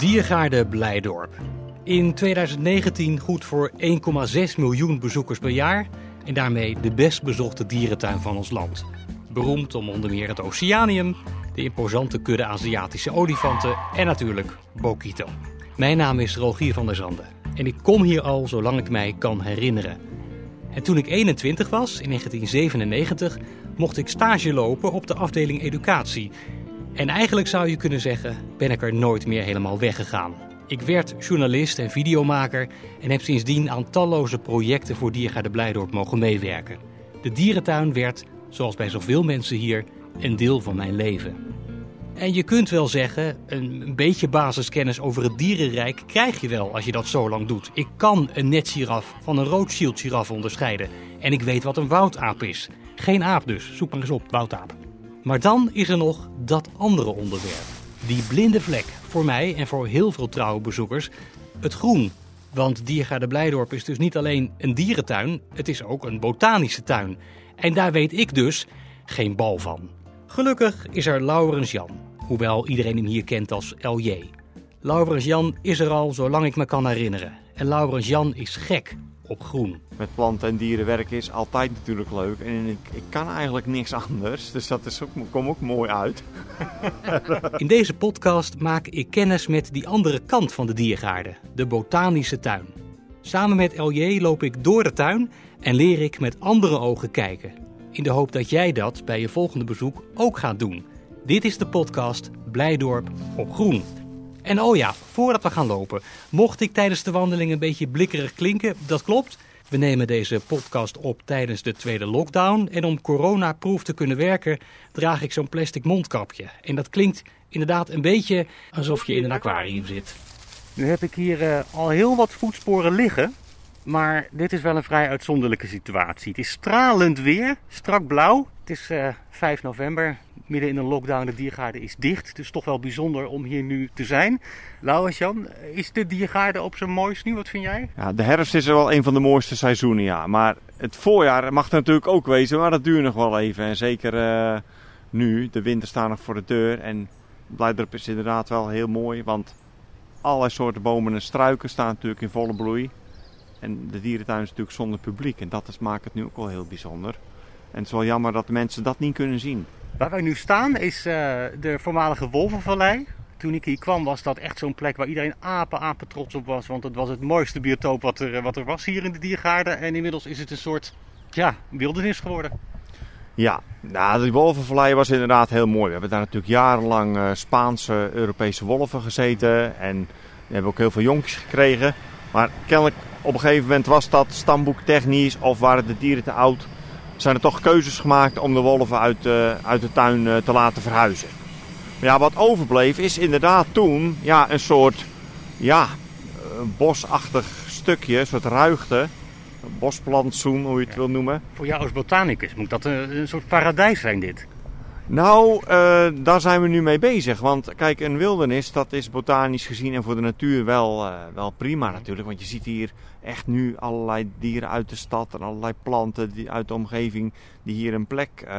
Diergaarde Blijdorp. In 2019 goed voor 1,6 miljoen bezoekers per jaar en daarmee de best bezochte dierentuin van ons land. Beroemd om onder meer het Oceanium, de imposante kudde Aziatische olifanten en natuurlijk Bokito. Mijn naam is Rogier van der Zanden en ik kom hier al zolang ik mij kan herinneren. En toen ik 21 was, in 1997, mocht ik stage lopen op de afdeling educatie. En eigenlijk zou je kunnen zeggen, ben ik er nooit meer helemaal weggegaan. Ik werd journalist en videomaker en heb sindsdien aan talloze projecten voor Diergaarde Blijdorp mogen meewerken. De dierentuin werd, zoals bij zoveel mensen hier, een deel van mijn leven. En je kunt wel zeggen, een beetje basiskennis over het dierenrijk krijg je wel als je dat zo lang doet. Ik kan een netgiraf van een Rothschild giraf onderscheiden. En ik weet wat een woudaap is. Geen aap dus, zoek maar eens op, woudaap. Maar dan is er nog dat andere onderwerp. Die blinde vlek, voor mij en voor heel veel trouwe bezoekers, het groen. Want Diergaarde Blijdorp is dus niet alleen een dierentuin, het is ook een botanische tuin. En daar weet ik dus geen bal van. Gelukkig is er Laurens Jan, hoewel iedereen hem hier kent als LJ. Laurens Jan is er al zolang ik me kan herinneren. En Laurens Jan is gek op groen. Met planten en dieren werken is altijd natuurlijk leuk. En ik, ik kan eigenlijk niks anders. Dus dat is ook, komt ook mooi uit. In deze podcast maak ik kennis met die andere kant van de diergaarde, de botanische tuin. Samen met LJ loop ik door de tuin en leer ik met andere ogen kijken. In de hoop dat jij dat bij je volgende bezoek ook gaat doen. Dit is de podcast Blijdorp op Groen. En oh ja, voordat we gaan lopen, mocht ik tijdens de wandeling een beetje blikkerig klinken, dat klopt. We nemen deze podcast op tijdens de tweede lockdown. En om coronaproof te kunnen werken, draag ik zo'n plastic mondkapje. En dat klinkt inderdaad een beetje alsof je in een aquarium zit. Nu heb ik hier uh, al heel wat voetsporen liggen. Maar dit is wel een vrij uitzonderlijke situatie. Het is stralend weer, strak blauw. Het is uh, 5 november, midden in een lockdown. De diergaarde is dicht. Dus toch wel bijzonder om hier nu te zijn. Lauwers Jan, is de diergaarde op zijn mooist nu? Wat vind jij? Ja, de herfst is wel een van de mooiste seizoenen, ja. Maar het voorjaar mag er natuurlijk ook wezen, maar dat duurt nog wel even. En zeker uh, nu, de winter staat nog voor de deur. En Blijdorp is inderdaad wel heel mooi, want allerlei soorten bomen en struiken staan natuurlijk in volle bloei. En de dierentuin is natuurlijk zonder publiek. En dat is, maakt het nu ook wel heel bijzonder. En het is wel jammer dat mensen dat niet kunnen zien. Waar wij nu staan is uh, de voormalige Wolvenvallei. Toen ik hier kwam was dat echt zo'n plek waar iedereen apen, apen trots op was. Want het was het mooiste biotoop wat er, wat er was hier in de diergaarde. En inmiddels is het een soort ja, wildernis geworden. Ja, nou, die Wolvenvallei was inderdaad heel mooi. We hebben daar natuurlijk jarenlang uh, Spaanse, Europese wolven gezeten. En we hebben ook heel veel jonkjes gekregen. Maar kennelijk op een gegeven moment was dat stamboektechnisch of waren de dieren te oud. Zijn er toch keuzes gemaakt om de wolven uit, uh, uit de tuin uh, te laten verhuizen. Maar ja, wat overbleef is inderdaad toen ja, een soort ja, bosachtig stukje, een soort ruigte. Een bosplantsoen, hoe je het ja. wil noemen. Voor jou als botanicus moet dat een, een soort paradijs zijn dit. Nou, uh, daar zijn we nu mee bezig. Want kijk, een wildernis, dat is botanisch gezien en voor de natuur wel, uh, wel prima natuurlijk. Want je ziet hier echt nu allerlei dieren uit de stad en allerlei planten die, uit de omgeving die hier een plek uh,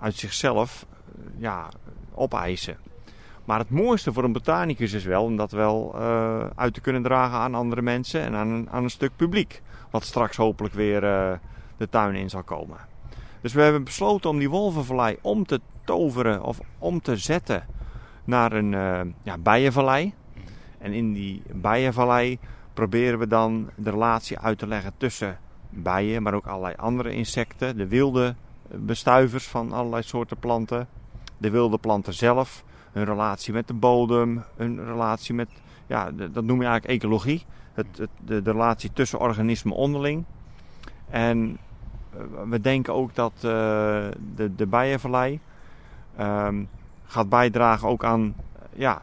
uit zichzelf ja, opeisen. Maar het mooiste voor een botanicus is wel om dat wel uit te kunnen dragen aan andere mensen en aan, aan een stuk publiek. Wat straks hopelijk weer de tuin in zal komen. Dus we hebben besloten om die wolvenvallei om te toveren of om te zetten naar een uh, ja, bijenvallei. En in die bijenvallei proberen we dan de relatie uit te leggen tussen bijen, maar ook allerlei andere insecten. De wilde bestuivers van allerlei soorten planten. De wilde planten zelf. Hun relatie met de bodem. Hun relatie met, ja, dat noem je eigenlijk ecologie. Het, het, de, de relatie tussen organismen onderling. En we denken ook dat uh, de, de bijenvallei um, gaat bijdragen ook aan ja,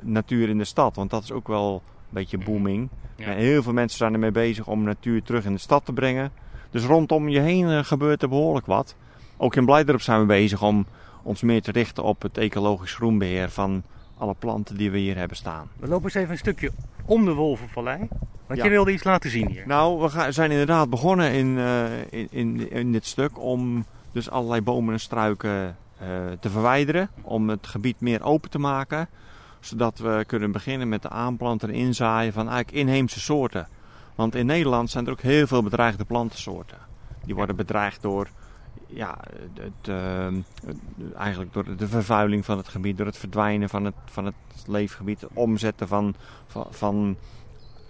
natuur in de stad. Want dat is ook wel een beetje booming. Ja. Heel veel mensen zijn ermee bezig om natuur terug in de stad te brengen. Dus rondom je heen uh, gebeurt er behoorlijk wat. Ook in Blijdorp zijn we bezig om ons meer te richten op het ecologisch groenbeheer van alle planten die we hier hebben staan. We lopen eens even een stukje om de Wolvenvallei. Want ja. je wilde iets laten zien hier. Nou, we gaan, zijn inderdaad begonnen in, uh, in, in, in, dit stuk om dus allerlei bomen en struiken uh, te verwijderen. Om het gebied meer open te maken. Zodat we kunnen beginnen met de aanplanten en inzaaien van eigenlijk inheemse soorten. Want in Nederland zijn er ook heel veel bedreigde plantensoorten. Die worden bedreigd door, ja, het, uh, eigenlijk door de vervuiling van het gebied, door het verdwijnen van het, van het leefgebied, het omzetten van, van, van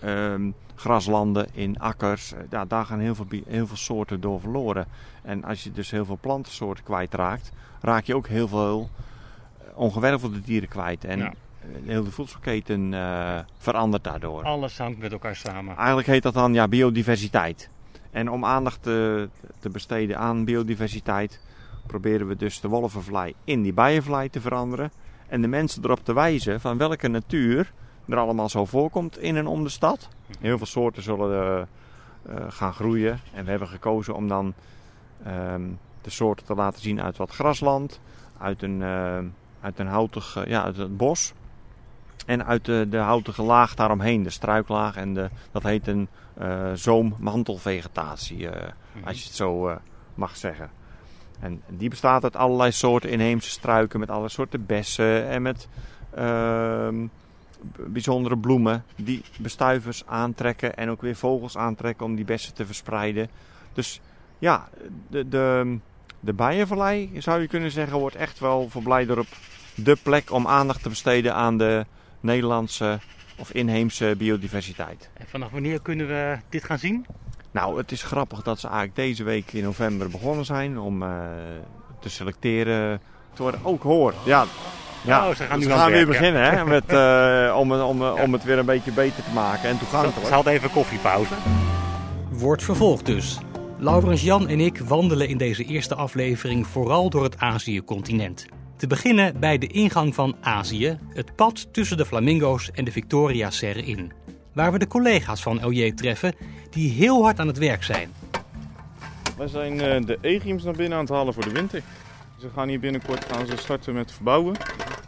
um, graslanden in akkers. Ja, daar gaan heel veel, heel veel soorten door verloren. En als je dus heel veel plantensoorten kwijtraakt, raak je ook heel veel ongewervelde dieren kwijt. En ja. heel de voedselketen uh, verandert daardoor. Alles hangt met elkaar samen. Eigenlijk heet dat dan ja, biodiversiteit. En om aandacht te, te besteden aan biodiversiteit, proberen we dus de wolvenvlei in die bijenvlei te veranderen. En de mensen erop te wijzen van welke natuur er allemaal zo voorkomt in en om de stad. Heel veel soorten zullen uh, uh, gaan groeien. En we hebben gekozen om dan um, de soorten te laten zien uit wat grasland, uit een, uh, uit een houtig, ja, uit het bos. En uit de, de houtige laag daaromheen, de struiklaag. En de, dat heet een zoommantelvegetatie, mm -hmm. als je het zo mag zeggen. En die bestaat uit allerlei soorten inheemse struiken, met allerlei soorten bessen en met ehm, bijzondere bloemen die bestuivers aantrekken en ook weer vogels aantrekken om die bessen te verspreiden. Dus ja, de, de, de Bijenvallei zou je kunnen zeggen wordt echt wel voor Blijdorp de plek om aandacht te besteden aan de Nederlandse of inheemse biodiversiteit. En vanaf wanneer kunnen we dit gaan zien? Nou, het is grappig dat ze eigenlijk deze week in november begonnen zijn om uh, te selecteren. te worden ook hoor. Ja, ja, oh, ze gaan, nu we gaan weer beginnen hè, met, uh, om, om, om het weer een beetje beter te maken en toegankelijk. Ze hadden even koffiepauze. Wordt vervolgd dus. Laurens Jan en ik wandelen in deze eerste aflevering vooral door het Azië-continent. Te beginnen bij de ingang van Azië, het pad tussen de flamingo's en de Victoria-serre in. Waar we de collega's van LJ treffen die heel hard aan het werk zijn. Wij zijn uh, de Egiums naar binnen aan het halen voor de winter. Ze gaan hier binnenkort gaan ze starten met verbouwen.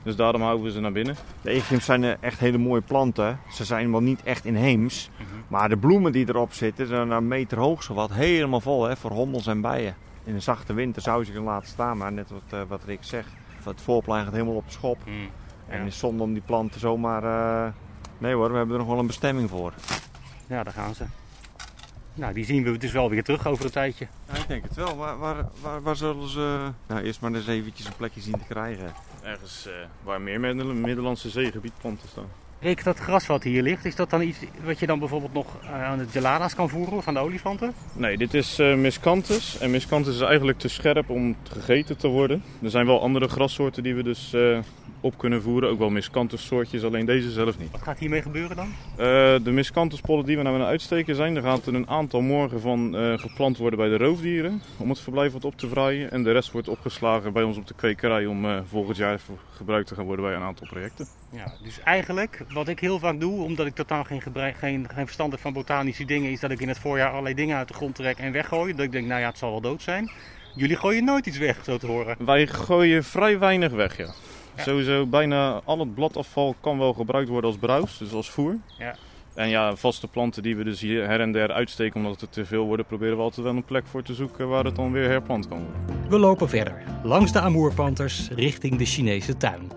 Dus daarom houden we ze naar binnen. De Egiums zijn eh, echt hele mooie planten. Ze zijn wel niet echt inheems. -hmm. Maar de bloemen die erop zitten, zijn een meter hoog zo wat. Helemaal vol hè, voor hommels en bijen. In een zachte winter zou je ze kunnen laten staan. Maar net wat, uh, wat Rick zegt. Het voorplein gaat helemaal op de schop. Mm, ja. En het is zonde om die planten zomaar... Uh... Nee hoor, we hebben er nog wel een bestemming voor. Ja, daar gaan ze. Nou, die zien we dus wel weer terug over een tijdje. Ja, ik denk het wel. Waar, waar, waar, waar zullen ze nou, eerst maar eens eventjes een plekje zien te krijgen? Ergens uh, waar meer Middellandse zeegebiedplanten staan. Rick, dat gras wat hier ligt, is dat dan iets wat je dan bijvoorbeeld nog aan de geladas kan voeren van de olifanten? Nee, dit is uh, miscanthus. En miscanthus is eigenlijk te scherp om gegeten te worden. Er zijn wel andere grassoorten die we dus uh, op kunnen voeren. Ook wel miscanthus soortjes, alleen deze zelf niet. Wat gaat hiermee gebeuren dan? Uh, de miscanthuspollen die we nou aan het uitsteken zijn, er gaat er een aantal morgen van geplant worden bij de roofdieren. Om het verblijf wat op te vraaien. En de rest wordt opgeslagen bij ons op de kwekerij om volgend jaar gebruikt te gaan worden bij een aantal projecten. Ja, dus eigenlijk wat ik heel vaak doe, omdat ik totaal geen, geen, geen verstand heb van botanische dingen, is dat ik in het voorjaar allerlei dingen uit de grond trek en weggooi. Dat ik denk, nou ja, het zal wel dood zijn. Jullie gooien nooit iets weg, zo te horen. Wij gooien vrij weinig weg, ja. Ja. Sowieso bijna al het bladafval kan wel gebruikt worden als bruis, dus als voer. Ja. En ja, vaste planten die we dus hier her en der uitsteken omdat het te veel worden, proberen we altijd wel een plek voor te zoeken waar het dan weer herplant kan worden. We lopen verder, langs de amoerpanters richting de Chinese tuin.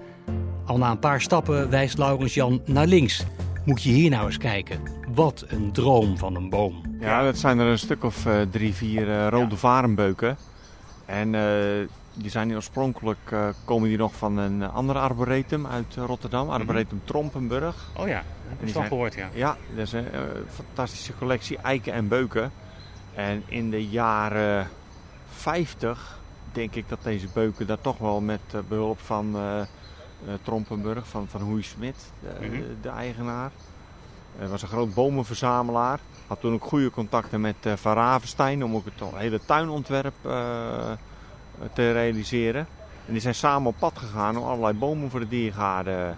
Al na een paar stappen wijst Laurens Jan naar links. Moet je hier nou eens kijken. Wat een droom van een boom. Ja, dat zijn er een stuk of uh, drie, vier uh, rode ja. varenbeuken. En uh, die zijn hier oorspronkelijk, komen die nog van een andere arboretum uit Rotterdam. Arboretum mm-hmm. Trompenburg. Oh ja, dat heb ik al gehoord, ja. Ja, dat is een fantastische collectie eiken en beuken. En in de jaren 50 denk ik dat deze beuken daar toch wel met behulp van Trompenburg van, van Hoei Smit, de, -hmm. de, eigenaar. Hij was een groot bomenverzamelaar. Had toen ook goede contacten met Van Ravenstein om ook het hele tuinontwerp uh, te realiseren. En die zijn samen op pad gegaan om allerlei bomen voor de diergaarden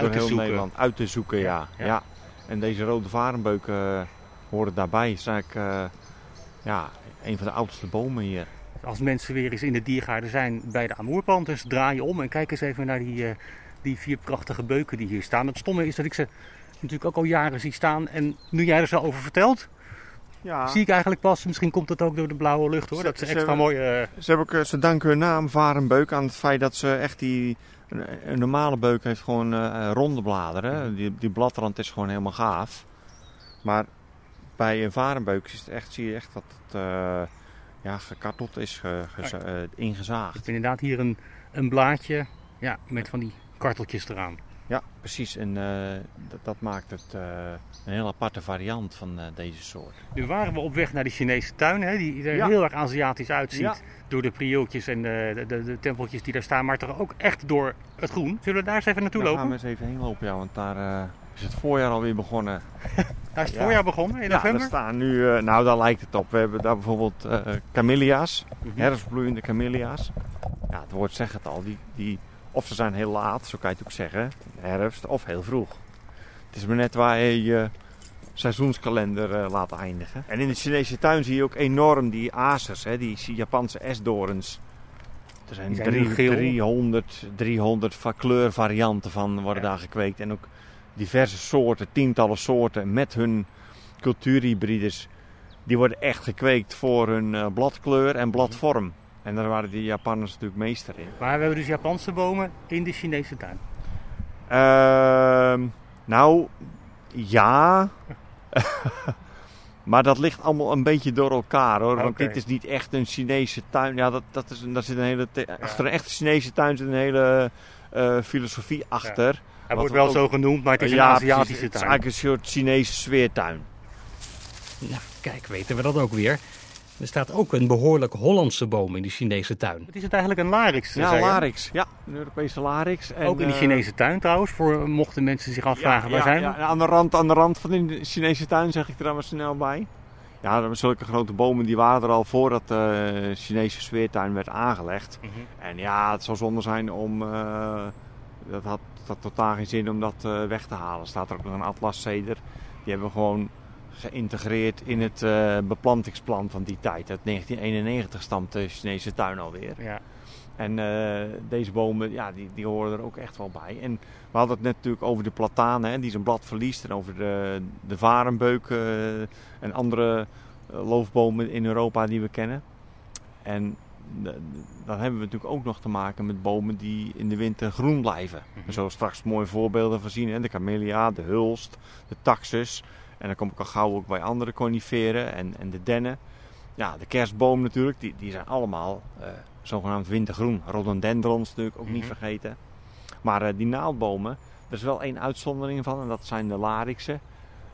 door heel zoeken. Nederland uit te zoeken. Ja, ja. ja. En deze rode varenbeuken horen daarbij. Het is eigenlijk ja, een van de oudste bomen hier als mensen weer eens in de diergaarden zijn bij de Amoerpanters, draai je om en kijk eens even naar die, uh, die vier prachtige beuken die hier staan. Het stomme is dat ik ze natuurlijk ook al jaren zie staan. En nu jij er zo over vertelt, ja. zie ik eigenlijk pas, misschien komt dat ook door de blauwe lucht hoor, ze, dat ze extra mooi... Uh... Ze, hebben, ze danken hun naam Varenbeuk aan het feit dat ze echt die Een, normale beuk heeft gewoon eh, ronde bladeren. Die, die bladrand is gewoon helemaal gaaf. Maar bij een varenbeuk is het echt, zie je echt dat het uh, ja, gekarteld is, ge, ge, ingezaagd. Je hebt inderdaad hier een, een blaadje ja, met van die karteltjes eraan. Ja, precies. En uh, dat, dat, maakt het een heel aparte variant van deze soort. Nu waren we op weg naar de Chinese tuin, hè, die er ja. heel erg Aziatisch uitziet. Ja. Door de prieeltjes en de, de, de, tempeltjes die daar staan, maar toch ook echt door het groen. Zullen we daar eens even naartoe daar lopen? gaan we eens even heen lopen, ja, want daar is het voorjaar alweer begonnen. Daar is het voorjaar begonnen in november? Ja, daar staan nu, nou daar lijkt het op. We hebben daar bijvoorbeeld camellia's, -hmm. herfstbloeiende camellia's. Ja, het woord zegt het al, die, die, of ze zijn heel laat, zo kan je het ook zeggen, herfst, of heel vroeg. Het is maar net waar je je seizoenskalender uh, laat eindigen. En in de Chinese tuin zie je ook enorm die azers, hè, die Japanse esdorens. Er zijn, zijn drie, 300, 300 kleurvarianten van worden ja. daar gekweekt. En ook diverse soorten, tientallen soorten met hun cultuurhybrides. Die worden echt gekweekt voor hun uh, bladkleur en bladvorm. En daar waren die Japanners natuurlijk meester in. Maar we hebben dus Japanse bomen in de Chinese tuin. Uh, nou, ja. maar dat ligt allemaal een beetje door elkaar hoor. Want dit is niet echt een Chinese tuin. Ja, dat, dat is, daar zit een hele. Achter een echte Chinese tuin zit een hele uh, filosofie achter. Ja. Hij wordt wel ook, zo genoemd, maar het is ja, een Aziatische precies, Het is tuin. eigenlijk een soort Chinese sfeertuin. Nou, kijk, weten we dat ook weer. Er staat ook een behoorlijk Hollandse boom in de Chinese tuin. Wat is het eigenlijk, een larix? Ja, zei je? larix. Ja, een Europese larix. En, ook in de eh, Chinese tuin trouwens, voor mochten mensen zich afvragen, ja, waar ja, zijn ja, aan, de rand, aan de rand van de Chinese tuin zeg ik er dan maar snel bij. Ja, zulke grote bomen die waren er al voordat de Chinese sfeertuin werd aangelegd. Mhm. En ja, het zou zonde zijn om... Uh, dat had dat totaal geen zin om dat uh, weg te halen. Staat er ook nog een atlaszeder. Die hebben we gewoon geïntegreerd in het uh, beplantingsplan van die tijd. Uit 1991 stamt de Chinese tuin alweer. Ja. En uh, deze bomen, ja, die, die horen er ook echt wel bij. En we hadden het net natuurlijk over de platanen, hè, die zijn blad verliest. En over de, de varenbeuk uh, en andere loofbomen in Europa die we kennen. En dan hebben we natuurlijk ook nog te maken met bomen die in de winter groen blijven. Mm -hmm. Zo straks mooie voorbeelden van zien. Hè? De camellia, de hulst, de taxus. En dan kom ik al gauw ook bij andere coniferen en, en de dennen. Ja, de kerstboom natuurlijk, die, die zijn allemaal uh, zogenaamd wintergroen. Rhododendrons natuurlijk ook mm -hmm. niet vergeten. Maar uh, die naaldbomen, er is wel één uitzondering van en dat zijn de larixen.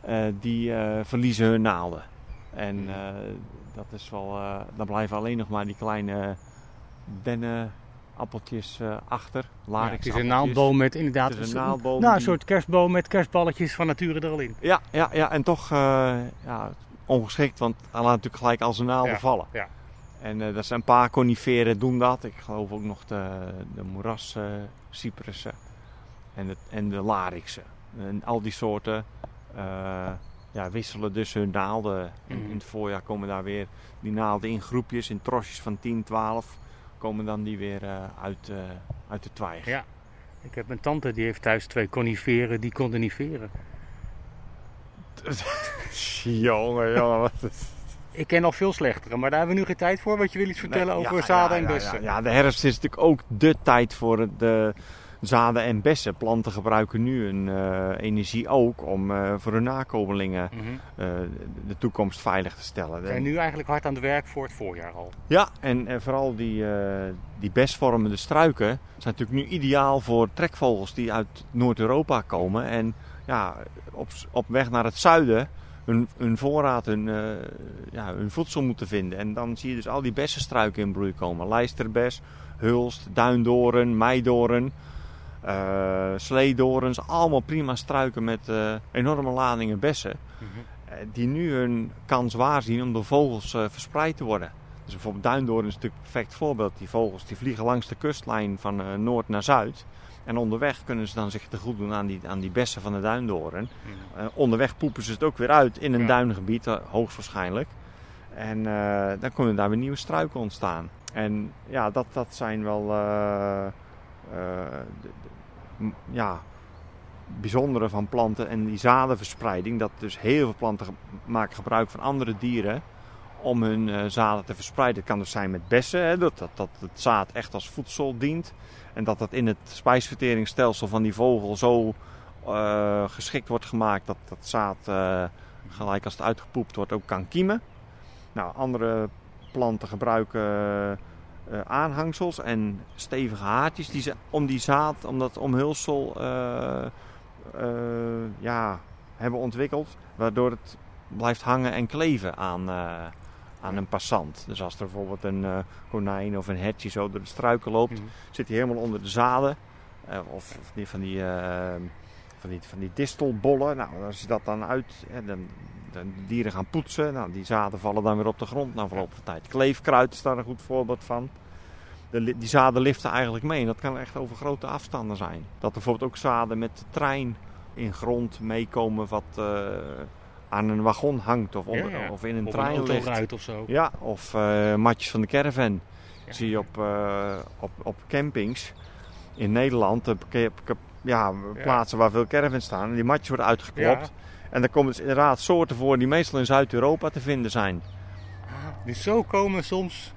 Uh, die verliezen hun naalden. En dat is wel, dan blijven alleen nog maar die kleine dennenappeltjes uh, achter. Ja, het is een naaldboom met inderdaad het is een, naaldboom nou, een die... soort kerstboom met kerstballetjes van nature er al in. Ja, ja, ja en toch uh, ja, ongeschikt, want hij laat natuurlijk gelijk al zijn naalden ja, vallen. Ja. En dat zijn een paar coniferen doen dat. Ik geloof ook nog de, de moerascypressen en de, en de larixen. En al die soorten ja, wisselen dus hun naalden. In, in, het voorjaar komen daar weer die naalden in groepjes, in trosjes van 10, 12, komen dan die weer uh, uit, uh, uit de twijg. Ja, ik heb een tante die heeft thuis twee coniferen die condeniferen. jongen, jongen, wat is... Ik ken al veel slechtere, maar daar hebben we nu geen tijd voor. Wat je wil iets vertellen nee, over zaden ja, en bessen. Ja, ja, de herfst is natuurlijk ook de tijd voor de zaden en bessen. Planten gebruiken nu hun uh, energie ook om uh, voor hun nakomelingen Mhm. uh, de toekomst veilig te stellen. We zijn nu eigenlijk hard aan het werk voor het voorjaar al. Ja, en, en vooral die, die bestvormende struiken zijn natuurlijk nu ideaal voor trekvogels die uit Noord-Europa komen. En ja, op, op weg naar het zuiden hun, hun voorraad, hun, ja, hun voedsel moeten vinden. En dan zie je dus al die bessenstruiken in bloei komen. Lijsterbes, hulst, duindoren, meidoren. Uh, sleedorens, allemaal prima struiken met uh, enorme ladingen bessen. Mhm. Uh, die nu hun kans waarzien om door vogels eh, verspreid te worden. Dus bijvoorbeeld duindoorn is natuurlijk een perfect voorbeeld. Die vogels die vliegen langs de kustlijn van eh, noord naar zuid. En onderweg kunnen ze dan zich te goed doen aan die, aan die bessen van de duindoorn. Mhm. onderweg poepen ze het ook weer uit in een Ja. duingebied, eh, hoogstwaarschijnlijk. En eh, dan kunnen daar weer nieuwe struiken ontstaan. En ja, dat, dat zijn wel eh, eh, de- ja, bijzondere van planten en die zadenverspreiding. Dat dus heel veel planten maken gebruik van andere dieren om hun uh, zaden te verspreiden. Het kan dus zijn met bessen, hè, dat, dat, dat het zaad echt als voedsel dient. En dat dat in het spijsverteringsstelsel van die vogel zo uh, geschikt wordt gemaakt dat dat zaad uh, gelijk als het uitgepoept wordt ook kan kiemen. Nou, andere planten gebruiken aanhangsels en stevige haartjes die ze om die zaad, om dat omhulsel ja, hebben ontwikkeld. Waardoor het blijft hangen en kleven aan, aan een passant. Dus als er bijvoorbeeld een konijn of een hertje zo door de struiken loopt, mm. zit hij helemaal onder de zaden. of, of die van die van die, van die distelbollen. Nou, als je dat dan uit, hè, dan, de dieren gaan poetsen. Nou, die zaden vallen dan weer op de grond na verloop van tijd. Kleefkruid is daar een goed voorbeeld van. De, die zaden liften eigenlijk mee. En dat kan echt over grote afstanden zijn. Dat bijvoorbeeld ook zaden met de trein in grond meekomen wat uh, aan een wagon hangt. Of, onder, Ja, ja. of in een Of trein een ligt. of zo. Ja, of eh, matjes van de caravan. Ja. Zie je op, eh, op, op campings in Nederland. eh, ja, plaatsen waar veel caravans staan. En die matjes worden uitgeklopt. En daar komen dus inderdaad soorten voor die meestal in Zuid-Europa te vinden zijn. Dus zo komen soms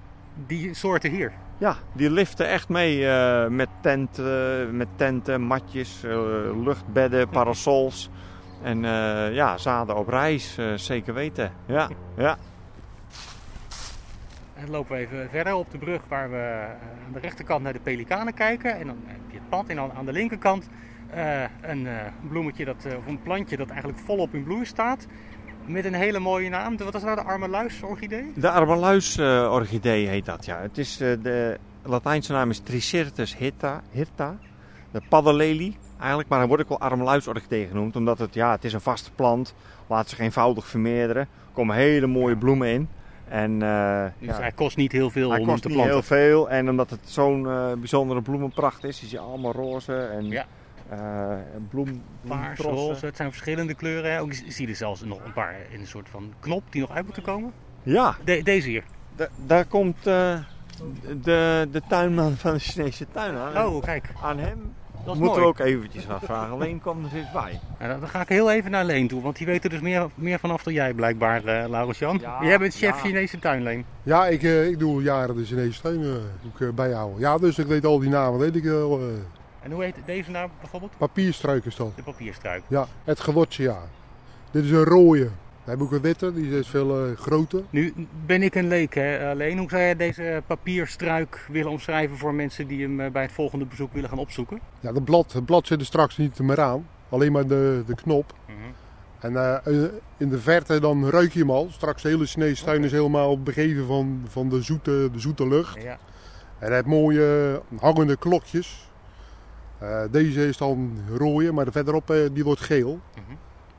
die soorten hier. Ja, die liften echt mee eh, met, tent, eh, met tenten, matjes, eh, luchtbedden, parasols. En eh, ja, zaden op reis, zeker weten. Ja, ja. En dan lopen we even verder op de brug waar we aan de rechterkant naar de pelikanen kijken. En dan heb je het pad en dan aan de linkerkant een bloemetje dat, of een plantje dat eigenlijk volop in bloei staat. Met een hele mooie naam. Wat is nou de armeluisorchidee? De armeluis-orchidee heet dat, ja. Het is, eh, de Latijnse naam is Tricertus hirta, hirta de paddenlelie eigenlijk. Maar hij wordt ook wel armeluisorchidee genoemd, omdat het, ja, het is een vaste plant. Laat zich eenvoudig vermeerderen. Er komen hele mooie bloemen in. En, eh, Dus ja, hij kost niet heel veel hij om kost te niet planten. heel veel. En omdat het zo'n eh, bijzondere bloemenpracht is, is hij allemaal roze en Ja. Eh, bloem, Paars, roze, het zijn verschillende kleuren. Hè? Ook zie je er zelfs nog een paar in een soort van knop die nog uit moeten komen. Ja, De- deze hier. da- daar komt eh, de, de tuinman van de Chinese tuin aan. Oh, kijk. Aan hem Dat is moeten mooi. we ook eventjes wat vragen. Alleen komt er eens bij. Dan- dan ga ik heel even naar Leen toe, want die weet er dus meer, meer vanaf dan jij blijkbaar, eh Laurens-Jan. Ja, jij bent chef ja. Chinese tuinleen. Ja, ik, eh, ik doe al jaren de Chinese tuin eh, doe ik, eh, bijhouden. Ja, dus ik weet al die namen, weet ik wel. En hoe heet deze nou bijvoorbeeld? papierstruik is dat. De papierstruik. Ja, het gewotje, ja. Dit is een rode. Dan heb ik ook een witte, die is veel eh, groter. Nu ben ik een leek, hè, alleen. Hoe zou jij deze papierstruik willen omschrijven voor mensen die hem eh, bij het volgende bezoek willen gaan opzoeken? Ja, het blad, het blad zit er straks niet meer aan. Alleen maar de, de knop. En eh, in de verte dan ruik je hem al. Straks de hele Chinese tuin is helemaal begeven van, van de, zoete, de zoete lucht. Ja. En hij heeft mooie hangende klokjes. Eh, deze is dan rode, maar de verderop eh, die wordt geel. Mhm.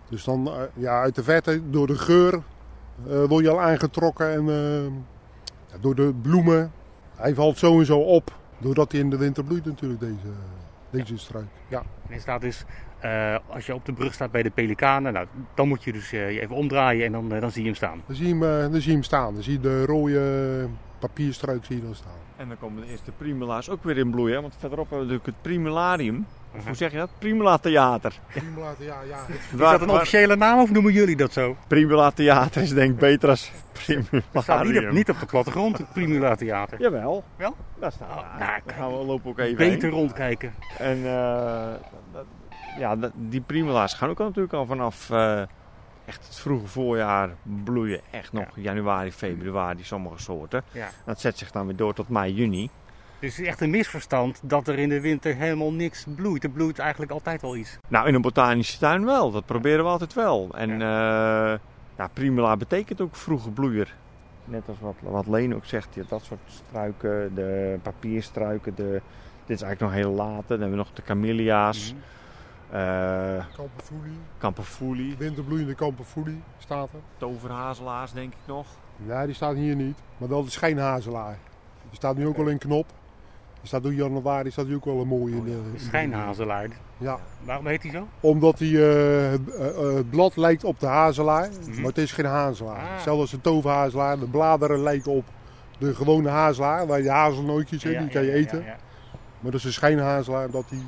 Dus dan eh, ja, uit de verte, door de geur, word je al aangetrokken. En ja, door de bloemen. Hij valt zo en zo op. Doordat hij in de winter bloeit natuurlijk, deze, deze struik. Ja. En staat dus, eh, als je op de brug staat bij de pelikanen, nou, dan moet je dus eh, je even omdraaien en dan, eh, dan zie je hem staan. Dan zie, je hem, dan zie je hem staan. Dan zie je de rode papierstruik zie je dan staan. En dan komen de eerste primula's ook weer in bloei. Hè? Want verderop hebben we natuurlijk het primularium. Of hoe zeg je dat? Primula Theater. ja, ja. Is dat een officiële naam of noemen jullie dat zo? Primula Theater is denk ik beter als Dat staat niet op, niet op de plattegrond, het Primula Theater. Jawel. Wel? Daar staat Oh, nou, daar gaan we lopen ook even Beter heen. rondkijken. En eh, dat- ja, die primula's gaan ook al natuurlijk al vanaf eh, echt het vroege voorjaar bloeien. Echt nog januari, februari, sommige soorten. Ja. Dat zet zich dan weer door tot mei, juni. Dus het is echt een misverstand dat er in de winter helemaal niks bloeit. Er bloeit eigenlijk altijd wel iets. Nou, in een botanische tuin wel. Dat proberen we altijd wel. En eh, ja, primula betekent ook vroege bloeier. Net als wat, wat Leen ook zegt, ja, dat soort struiken, de papierstruiken, de, dit is eigenlijk nog heel laat. Dan hebben we nog de camellia's, Mhm. Eh Kamperfoelie, kamperfoelie, winterbloeiende kamperfoelie staat er. toverhazelaars denk ik nog. Nee, die staat hier niet. Maar wel de schijnhazelaar. Die staat nu ook wel in knop. Die staat door januari staat ook wel een mooie in de, in De de- schijnhazelaar. Ja, Waarom heet hij zo? omdat die, eh, het, eh, het blad lijkt op de hazelaar, Mhm. maar het is geen hazelaar. Ah. Hetzelfde als de toverhazelaar. De bladeren lijken op de gewone hazelaar, waar je hazelnootjes in, die kan je eten. ja. Maar dat is een schijnhazelaar, omdat die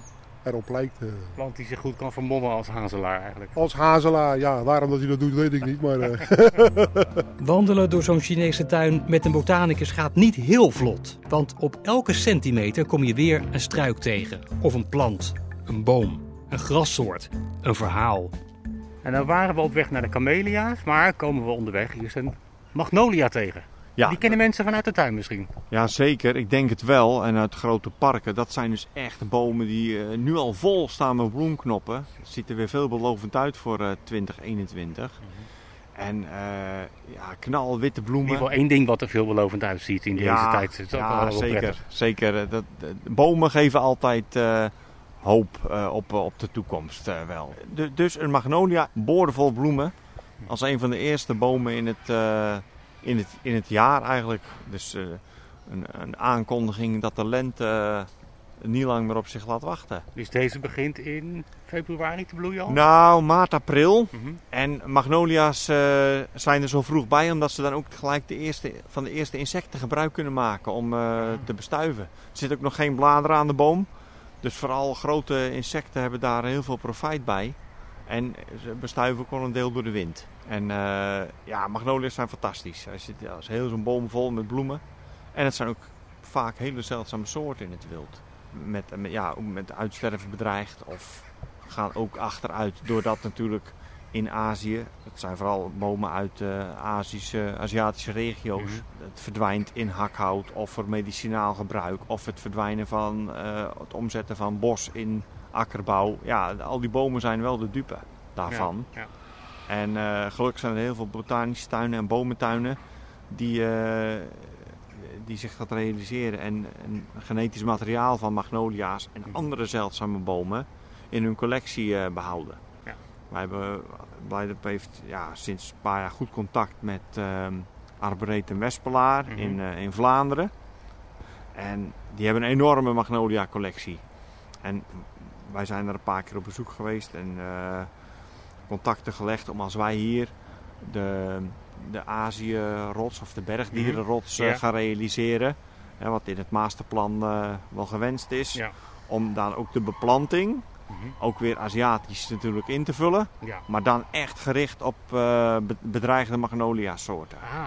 erop lijkt. eh. plant die zich goed kan vermommen als hazelaar eigenlijk. Als hazelaar, ja, waarom dat hij dat doet, weet ik niet. Maar eh, Wandelen door zo'n Chinese tuin met een botanicus gaat niet heel vlot. Want op elke centimeter kom je weer een struik tegen. Of een plant, een boom, een grassoort, een verhaal. En dan waren we op weg naar de camelia's, maar komen we onderweg hier een magnolia tegen. Ja, Die kennen mensen vanuit de tuin misschien. ja, zeker. Ik denk het wel. En uit grote parken, dat zijn dus echt bomen die eh, nu al vol staan met bloemknoppen. Het ziet er weer veelbelovend uit voor eh, 2021. En eh, ja, knalwitte In bloemen. ieder geval één ding wat er veelbelovend uitziet in deze ja, tijd. Dat is ook ja, wel zeker. prettig. zeker. Dat, de bomen geven altijd hoop op, op de toekomst wel. Du- dus een magnolia, boordevol bloemen. Als een van de eerste bomen in het, in het, in het jaar eigenlijk. Dus eh, een, een aankondiging dat de lente eh, niet lang meer op zich laat wachten. Dus deze begint in februari te bloeien al? Nou, maart, april. Mhm. En magnolia's eh, zijn er zo vroeg bij, omdat ze dan ook gelijk de eerste, van de eerste insecten gebruik kunnen maken om te bestuiven. Er zit ook nog geen bladeren aan de boom. Dus vooral grote insecten hebben daar heel veel profijt bij. En ze bestuiven ook wel een deel door de wind. En eh, ja, magnolia's zijn fantastisch. Er zit ja, is heel zo'n boom vol met bloemen. En het zijn ook vaak hele zeldzame soorten in het wild. Met, met, ja, met uitsterven bedreigd of gaan ook achteruit doordat natuurlijk in Azië, het zijn vooral bomen uit Azische, Aziatische regio's, Mhm. het verdwijnt in hakhout of voor medicinaal gebruik of het verdwijnen van eh, het omzetten van bos in akkerbouw. Ja, al die bomen zijn wel de dupe daarvan. Ja, ja. En eh, gelukkig zijn er heel veel botanische tuinen en bomentuinen die, eh, die zich dat realiseren en, en genetisch materiaal van magnolia's en Mhm. andere zeldzame bomen in hun collectie eh, behouden. Ja. Wij hebben, Blijdorp heeft ja, sinds een paar jaar goed contact met ehm Arboretum Wespelaar Mhm. in, in Vlaanderen. En die hebben een enorme magnolia collectie. En wij zijn er een paar keer op bezoek geweest en contacten gelegd om als wij hier de, de Azië-rots of de bergdierenrots eh, Ja. gaan realiseren. Hè, wat in het masterplan eh, wel gewenst is. Ja. Om dan ook de beplanting, Mhm. ook weer Aziatisch natuurlijk in te vullen. ja. Maar dan echt gericht op eh, be- bedreigde magnolia soorten. Ah.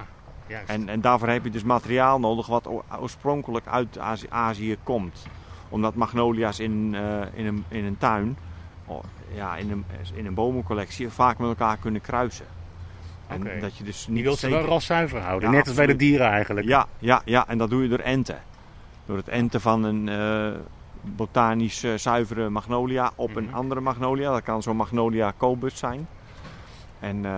En, en daarvoor heb je dus materiaal nodig wat oorspronkelijk uit Azië, komt. Omdat magnolia's in, eh, in, een, in een tuin, ja, in, een, in een bomencollectie, vaak met elkaar kunnen kruisen. En dat je dus niet wil ze wel raszuiver houden. Ja, Net als bij de dieren eigenlijk. Ja, ja, ja, en dat doe je door enten. Door het enten van een eh, botanisch eh, zuivere magnolia op een Mhm. andere magnolia. Dat kan zo'n magnolia cobus zijn. En eh,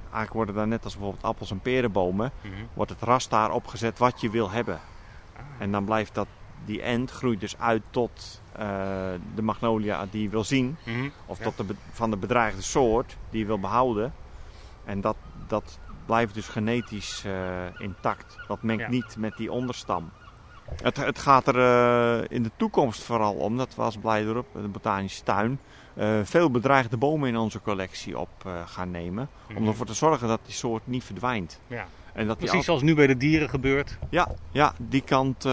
eigenlijk worden daar net als bijvoorbeeld appels en perenbomen, Mhm. wordt het ras daar opgezet wat je wil hebben. Ah. En dan blijft dat, die ent groeit dus uit tot eh, de magnolia die je wil zien. Mhm. Of Ja. tot de, van de bedreigde soort die je wil behouden. En dat, dat blijft dus genetisch eh, intact. Dat mengt Ja. niet met die onderstam. Het, het gaat er eh, in de toekomst vooral om, dat we als Blijdorp, de botanische tuin, veel bedreigde bomen in onze collectie op gaan nemen. Om Mhm. ervoor te zorgen dat die soort niet verdwijnt. Ja. En dat Precies zoals nu bij de dieren gebeurt. ja, ja, die kant.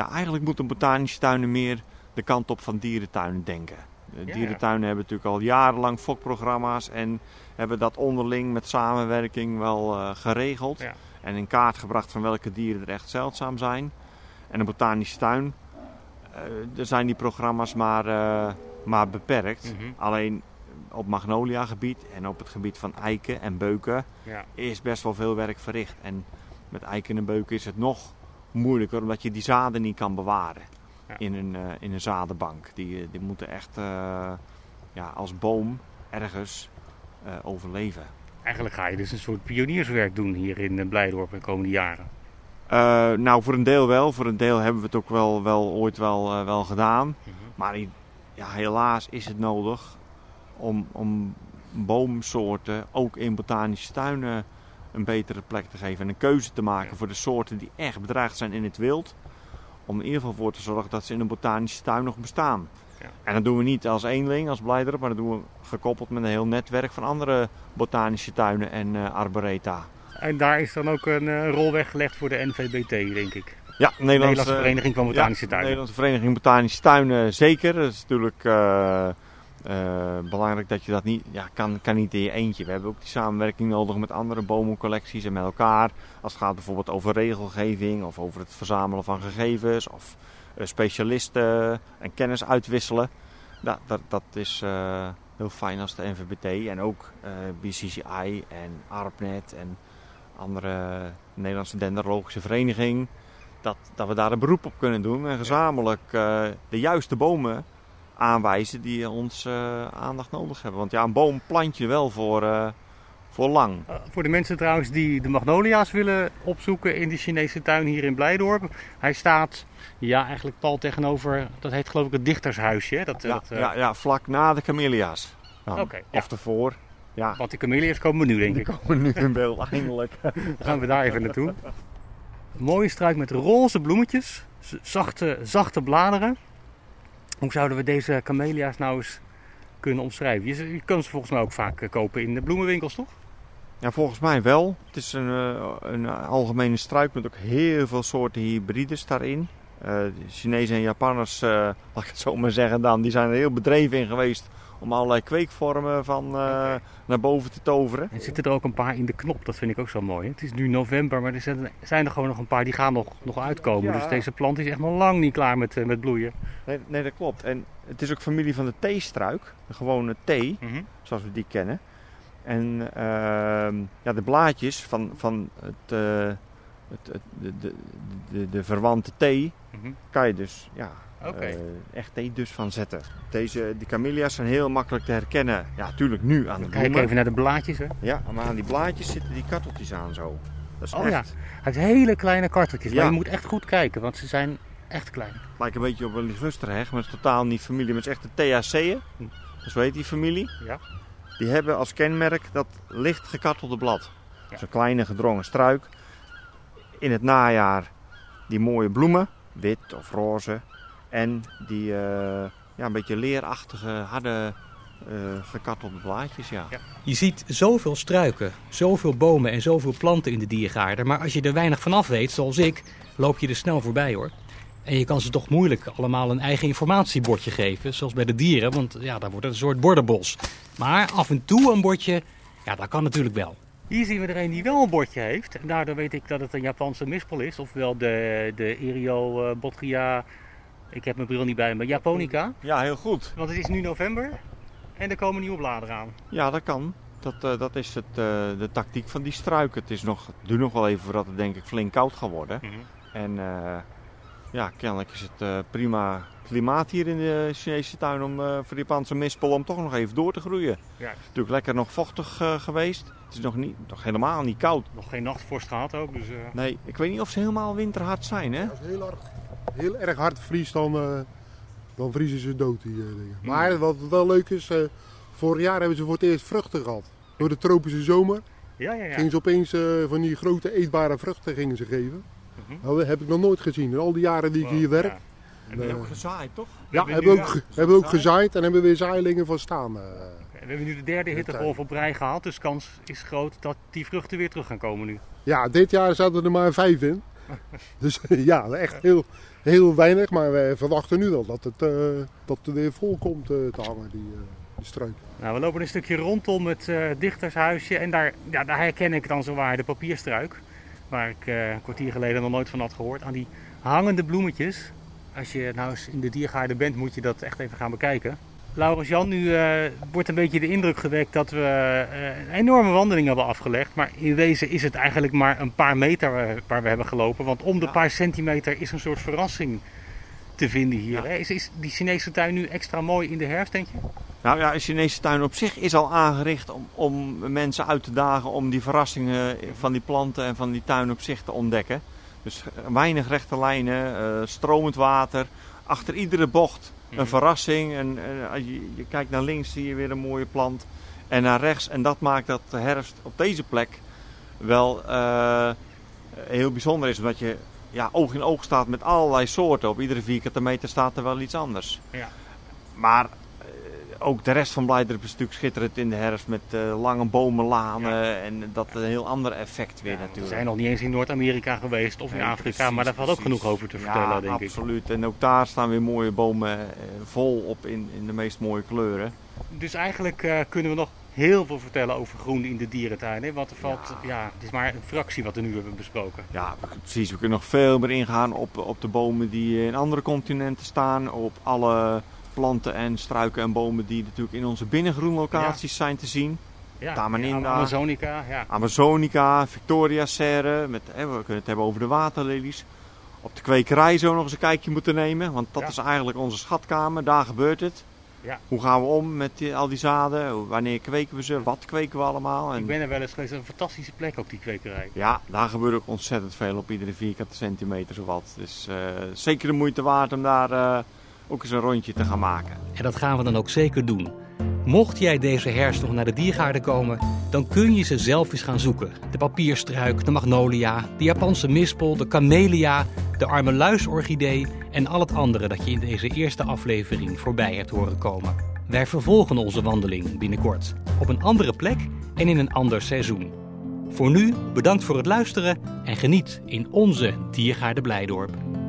Eh, ja, eigenlijk moeten botanische tuinen meer de kant op van dierentuinen denken. De Ja, dierentuinen hebben natuurlijk al jarenlang fokprogramma's en hebben dat onderling met samenwerking wel eh, geregeld. Ja. En in kaart gebracht van welke dieren er echt zeldzaam zijn. En een botanische tuin, eh er zijn die programma's maar, eh, maar beperkt. Mhm. Alleen op magnolia gebied en op het gebied van eiken en beuken Ja. is best wel veel werk verricht. En met eiken en beuken is het nog moeilijker, omdat je die zaden niet kan bewaren Ja. in, een, eh, in een zadenbank. Die, eh, die moeten echt eh, ja, als boom ergens overleven. Eigenlijk ga je dus een soort pionierswerk doen hier in Blijdorp de komende jaren. Nou, voor een deel wel. Voor een deel hebben we het ook wel, wel ooit wel, wel gedaan. Mhm. Maar ja, helaas is het nodig om, om boomsoorten ook in botanische tuinen een betere plek te geven. En een keuze te maken voor de soorten die echt bedreigd zijn in het wild. Om in ieder geval voor te zorgen dat ze in een botanische tuin nog bestaan. Ja. En dat doen we niet als eenling, als Blijdorp, maar dat doen we gekoppeld met een heel netwerk van andere botanische tuinen en eh, arboreta. En daar is dan ook een eh, rol weggelegd voor de NVBT, denk ik. Ja, Nederlandse, Nederlandse Vereniging van Botanische ja, Tuinen. Nederlandse Vereniging Botanische Tuinen, zeker. Dat is natuurlijk eh, eh, belangrijk dat je dat niet, ja, kan, kan niet in je eentje. We hebben ook die samenwerking nodig met andere bomencollecties en met elkaar. Als het gaat bijvoorbeeld over regelgeving of over het verzamelen van gegevens of eh, specialisten en kennis uitwisselen. Dat, dat, dat is eh, heel fijn als de NVBT en ook BCCI en ARPNet en andere Nederlandse dendrologische vereniging. Dat, dat we daar een beroep op kunnen doen en gezamenlijk de juiste bomen aanwijzen die ons eh, aandacht nodig hebben. Want ja, een boom plant je wel voor, eh, voor lang. Eh, voor de mensen trouwens die de magnolia's willen opzoeken in de Chinese tuin hier in Blijdorp. Hij staat, ja, eigenlijk pal tegenover, dat heet geloof ik het dichtershuisje. hè? Dat, eh, Ja, dat, eh, ja, ja, vlak na de camellia's. dan. Oké, ja. Of ervoor. Ja, Want de camellia's komen nu denk die ik. komen nu in beeld eindelijk. Dan gaan we daar even naartoe. Een mooie struik met roze bloemetjes, zachte, zachte bladeren. Hoe zouden we deze camellia's nou eens kunnen omschrijven? Je, kan ze volgens mij ook vaak eh, kopen in de bloemenwinkels, toch? Ja, volgens mij wel. Het is een, eh, een algemene struik met ook heel veel soorten hybrides daarin. De Chinezen en Japanners, laat ik het zo maar zeggen dan, die zijn er heel bedreven in geweest om allerlei kweekvormen van eh, naar boven te toveren. Er zitten er ook een paar in de knop, dat vind ik ook zo mooi. hè. Het is nu november, maar er zijn, zijn er gewoon nog een paar die gaan nog, nog uitkomen. Ja. Dus deze plant is echt nog lang niet klaar met, eh, met bloeien. Nee, nee, dat klopt. En het is ook familie van de theestruik, de gewone thee. Mhm. zoals we die kennen. En ehm, ja, de blaadjes van, van het, eh, het, het- de, de, de, de verwante thee Mhm. kan je dus ja, Oké. eh, echt thee dus van zetten. Deze, die camellia's zijn heel makkelijk te herkennen. Ja, natuurlijk nu aan de Kijk bloemen. even naar de blaadjes. Hè. Ja, maar aan die blaadjes zitten die karteltjes aan zo. Dat is Oh echt, ja. Heeft hele kleine karteltjes, maar je moet echt goed kijken, want ze zijn echt klein. lijkt een beetje op een ligusterheg, maar het is totaal niet familie. Maar het is echt de THC'en. Hm. Dus weet die familie. Ja. Die hebben als kenmerk dat licht gekartelde blad. Ja. Zo'n kleine gedrongen struik. In het najaar die mooie bloemen, wit of roze. En die eh, ja, een beetje leerachtige, harde, eh, gekartelde blaadjes. Ja. Ja. Je ziet zoveel struiken, zoveel bomen en zoveel planten in de diergaarden. Maar als je er weinig van af weet, zoals ik, loop je er snel voorbij hoor. En je kan ze toch moeilijk allemaal een eigen informatiebordje geven, zoals bij de dieren. Want ja, daar wordt het een soort bordenbos. Maar af en toe een bordje, ja, dat kan natuurlijk wel. Hier zien we er een die wel een bordje heeft. En daardoor weet ik dat het een Japanse mispel is. Ofwel de, de Erio eh, Botria, ik heb mijn bril niet bij me, Japonica. ja, heel goed. Want het is nu november en er komen nieuwe bladeren aan. Ja, dat kan. Dat, eh, dat is het, eh, de tactiek van die struiken. Het is nog, het duurt nog wel even voordat het denk ik flink koud gaat worden. En eh, ja, kennelijk is het eh, prima klimaat hier in de Chinese tuin om, eh, voor die Japanse mispel om toch nog even door te groeien. Ja. Het is natuurlijk lekker nog vochtig eh, geweest. Het is nog, niet, nog helemaal niet koud. Nog geen nachtvorst gehad ook, dus... eh, Nee, ik weet niet of ze helemaal winterhard zijn, hè? Als het heel erg, heel erg hard vriest, dan, eh, dan vriezen ze dood, die eh, dingen. Maar wat wel leuk is, eh, vorig jaar hebben ze voor het eerst vruchten gehad. Door de tropische zomer ja, ja, ja. gingen ze opeens eh, van die grote eetbare vruchten gingen ze geven. Mhm. Dat heb ik nog nooit gezien. In al die jaren die ik hier werk. Ja. Eh, ook gezaaid, toch? ja, hebben hebben ook, ge- hebben ook gezaaid en hebben weer zaailingen van staan. eh. We hebben nu de derde hittegolf op rij gehad, dus kans is groot dat die vruchten weer terug gaan komen nu. Ja, dit jaar zaten er maar vijf in. Dus ja, echt heel, heel weinig. Maar wij verwachten nu wel dat het, eh, dat er weer vol komt eh, te hangen, die, eh, die struik. Nou, we lopen een stukje rondom het eh, dichtershuisje en daar, ja, daar herken ik dan zowaar de papierstruik. Waar ik eh, een kwartier geleden nog nooit van had gehoord. Aan die hangende bloemetjes. Als je nou eens in de diergaarden bent, moet je dat echt even gaan bekijken. Laurens Jan, nu eh, wordt een beetje de indruk gewekt dat we eh, een enorme wandeling hebben afgelegd. Maar in wezen is het eigenlijk maar een paar meter eh, waar we hebben gelopen. Want om de Ja. paar centimeter is een soort verrassing te vinden hier. Ja. Is, is die Chinese tuin nu extra mooi in de herfst, denk je? Nou ja, een Chinese tuin op zich is al aangericht om, om mensen uit te dagen om die verrassingen van die planten en van die tuin op zich te ontdekken. Dus weinig rechte lijnen, stromend water, achter iedere bocht een Mhm. verrassing. En, eh, als je, je kijkt naar links zie je weer een mooie plant en naar rechts. En dat maakt dat de herfst op deze plek wel eh, heel bijzonder is. Omdat je ja, oog in oog staat met allerlei soorten. Op iedere vierkante meter staat er wel iets anders. Ja. Maar eh, ook de rest van Blijdorp is natuurlijk schitterend in de herfst met uh, lange bomenlanen en dat een heel ander effect weer natuurlijk. We zijn nog niet eens in Noord-Amerika geweest of in Afrika, maar daar valt ook genoeg over te vertellen denk ik. absoluut. En ook daar staan weer mooie bomen vol op in, in de meest mooie kleuren. Dus eigenlijk kunnen we nog heel veel vertellen over groen in de dierentuin. Hè? Want er valt, ja. het is maar een fractie wat we nu hebben besproken. Ja, precies. We kunnen nog veel meer ingaan op, op de bomen die in andere continenten staan. Op alle planten en struiken en bomen die natuurlijk in onze binnengroenlocaties zijn te zien. Ja, Amazonica. Ja. Amazonica, Victoria Serre. Met, hè, we kunnen het hebben over de waterlelies. Op de kwekerij zo nog eens een kijkje moeten nemen. Want dat is eigenlijk onze schatkamer. Daar gebeurt het. Ja. Hoe gaan we om met die, al die zaden? Wanneer kweken we ze? Wat kweken we allemaal? En... Ik ben er wel eens geweest. Een fantastische plek ook, die kwekerij. Ja, daar gebeurt ook ontzettend veel op iedere vierkante centimeter zowat. Dus uh, zeker de moeite waard om daar uh, ook eens een rondje te gaan maken. En dat gaan we dan ook zeker doen. Mocht jij deze herfst nog naar de diergaarden komen, dan kun je ze zelf eens gaan zoeken. De papierstruik, de magnolia, de Japanse mispel, de camellia, de arme luisorchidee en al het andere dat je in deze eerste aflevering voorbij hebt horen komen. Wij vervolgen onze wandeling binnenkort op een andere plek en in een ander seizoen. Voor nu bedankt voor het luisteren en geniet in onze Diergaarde Blijdorp.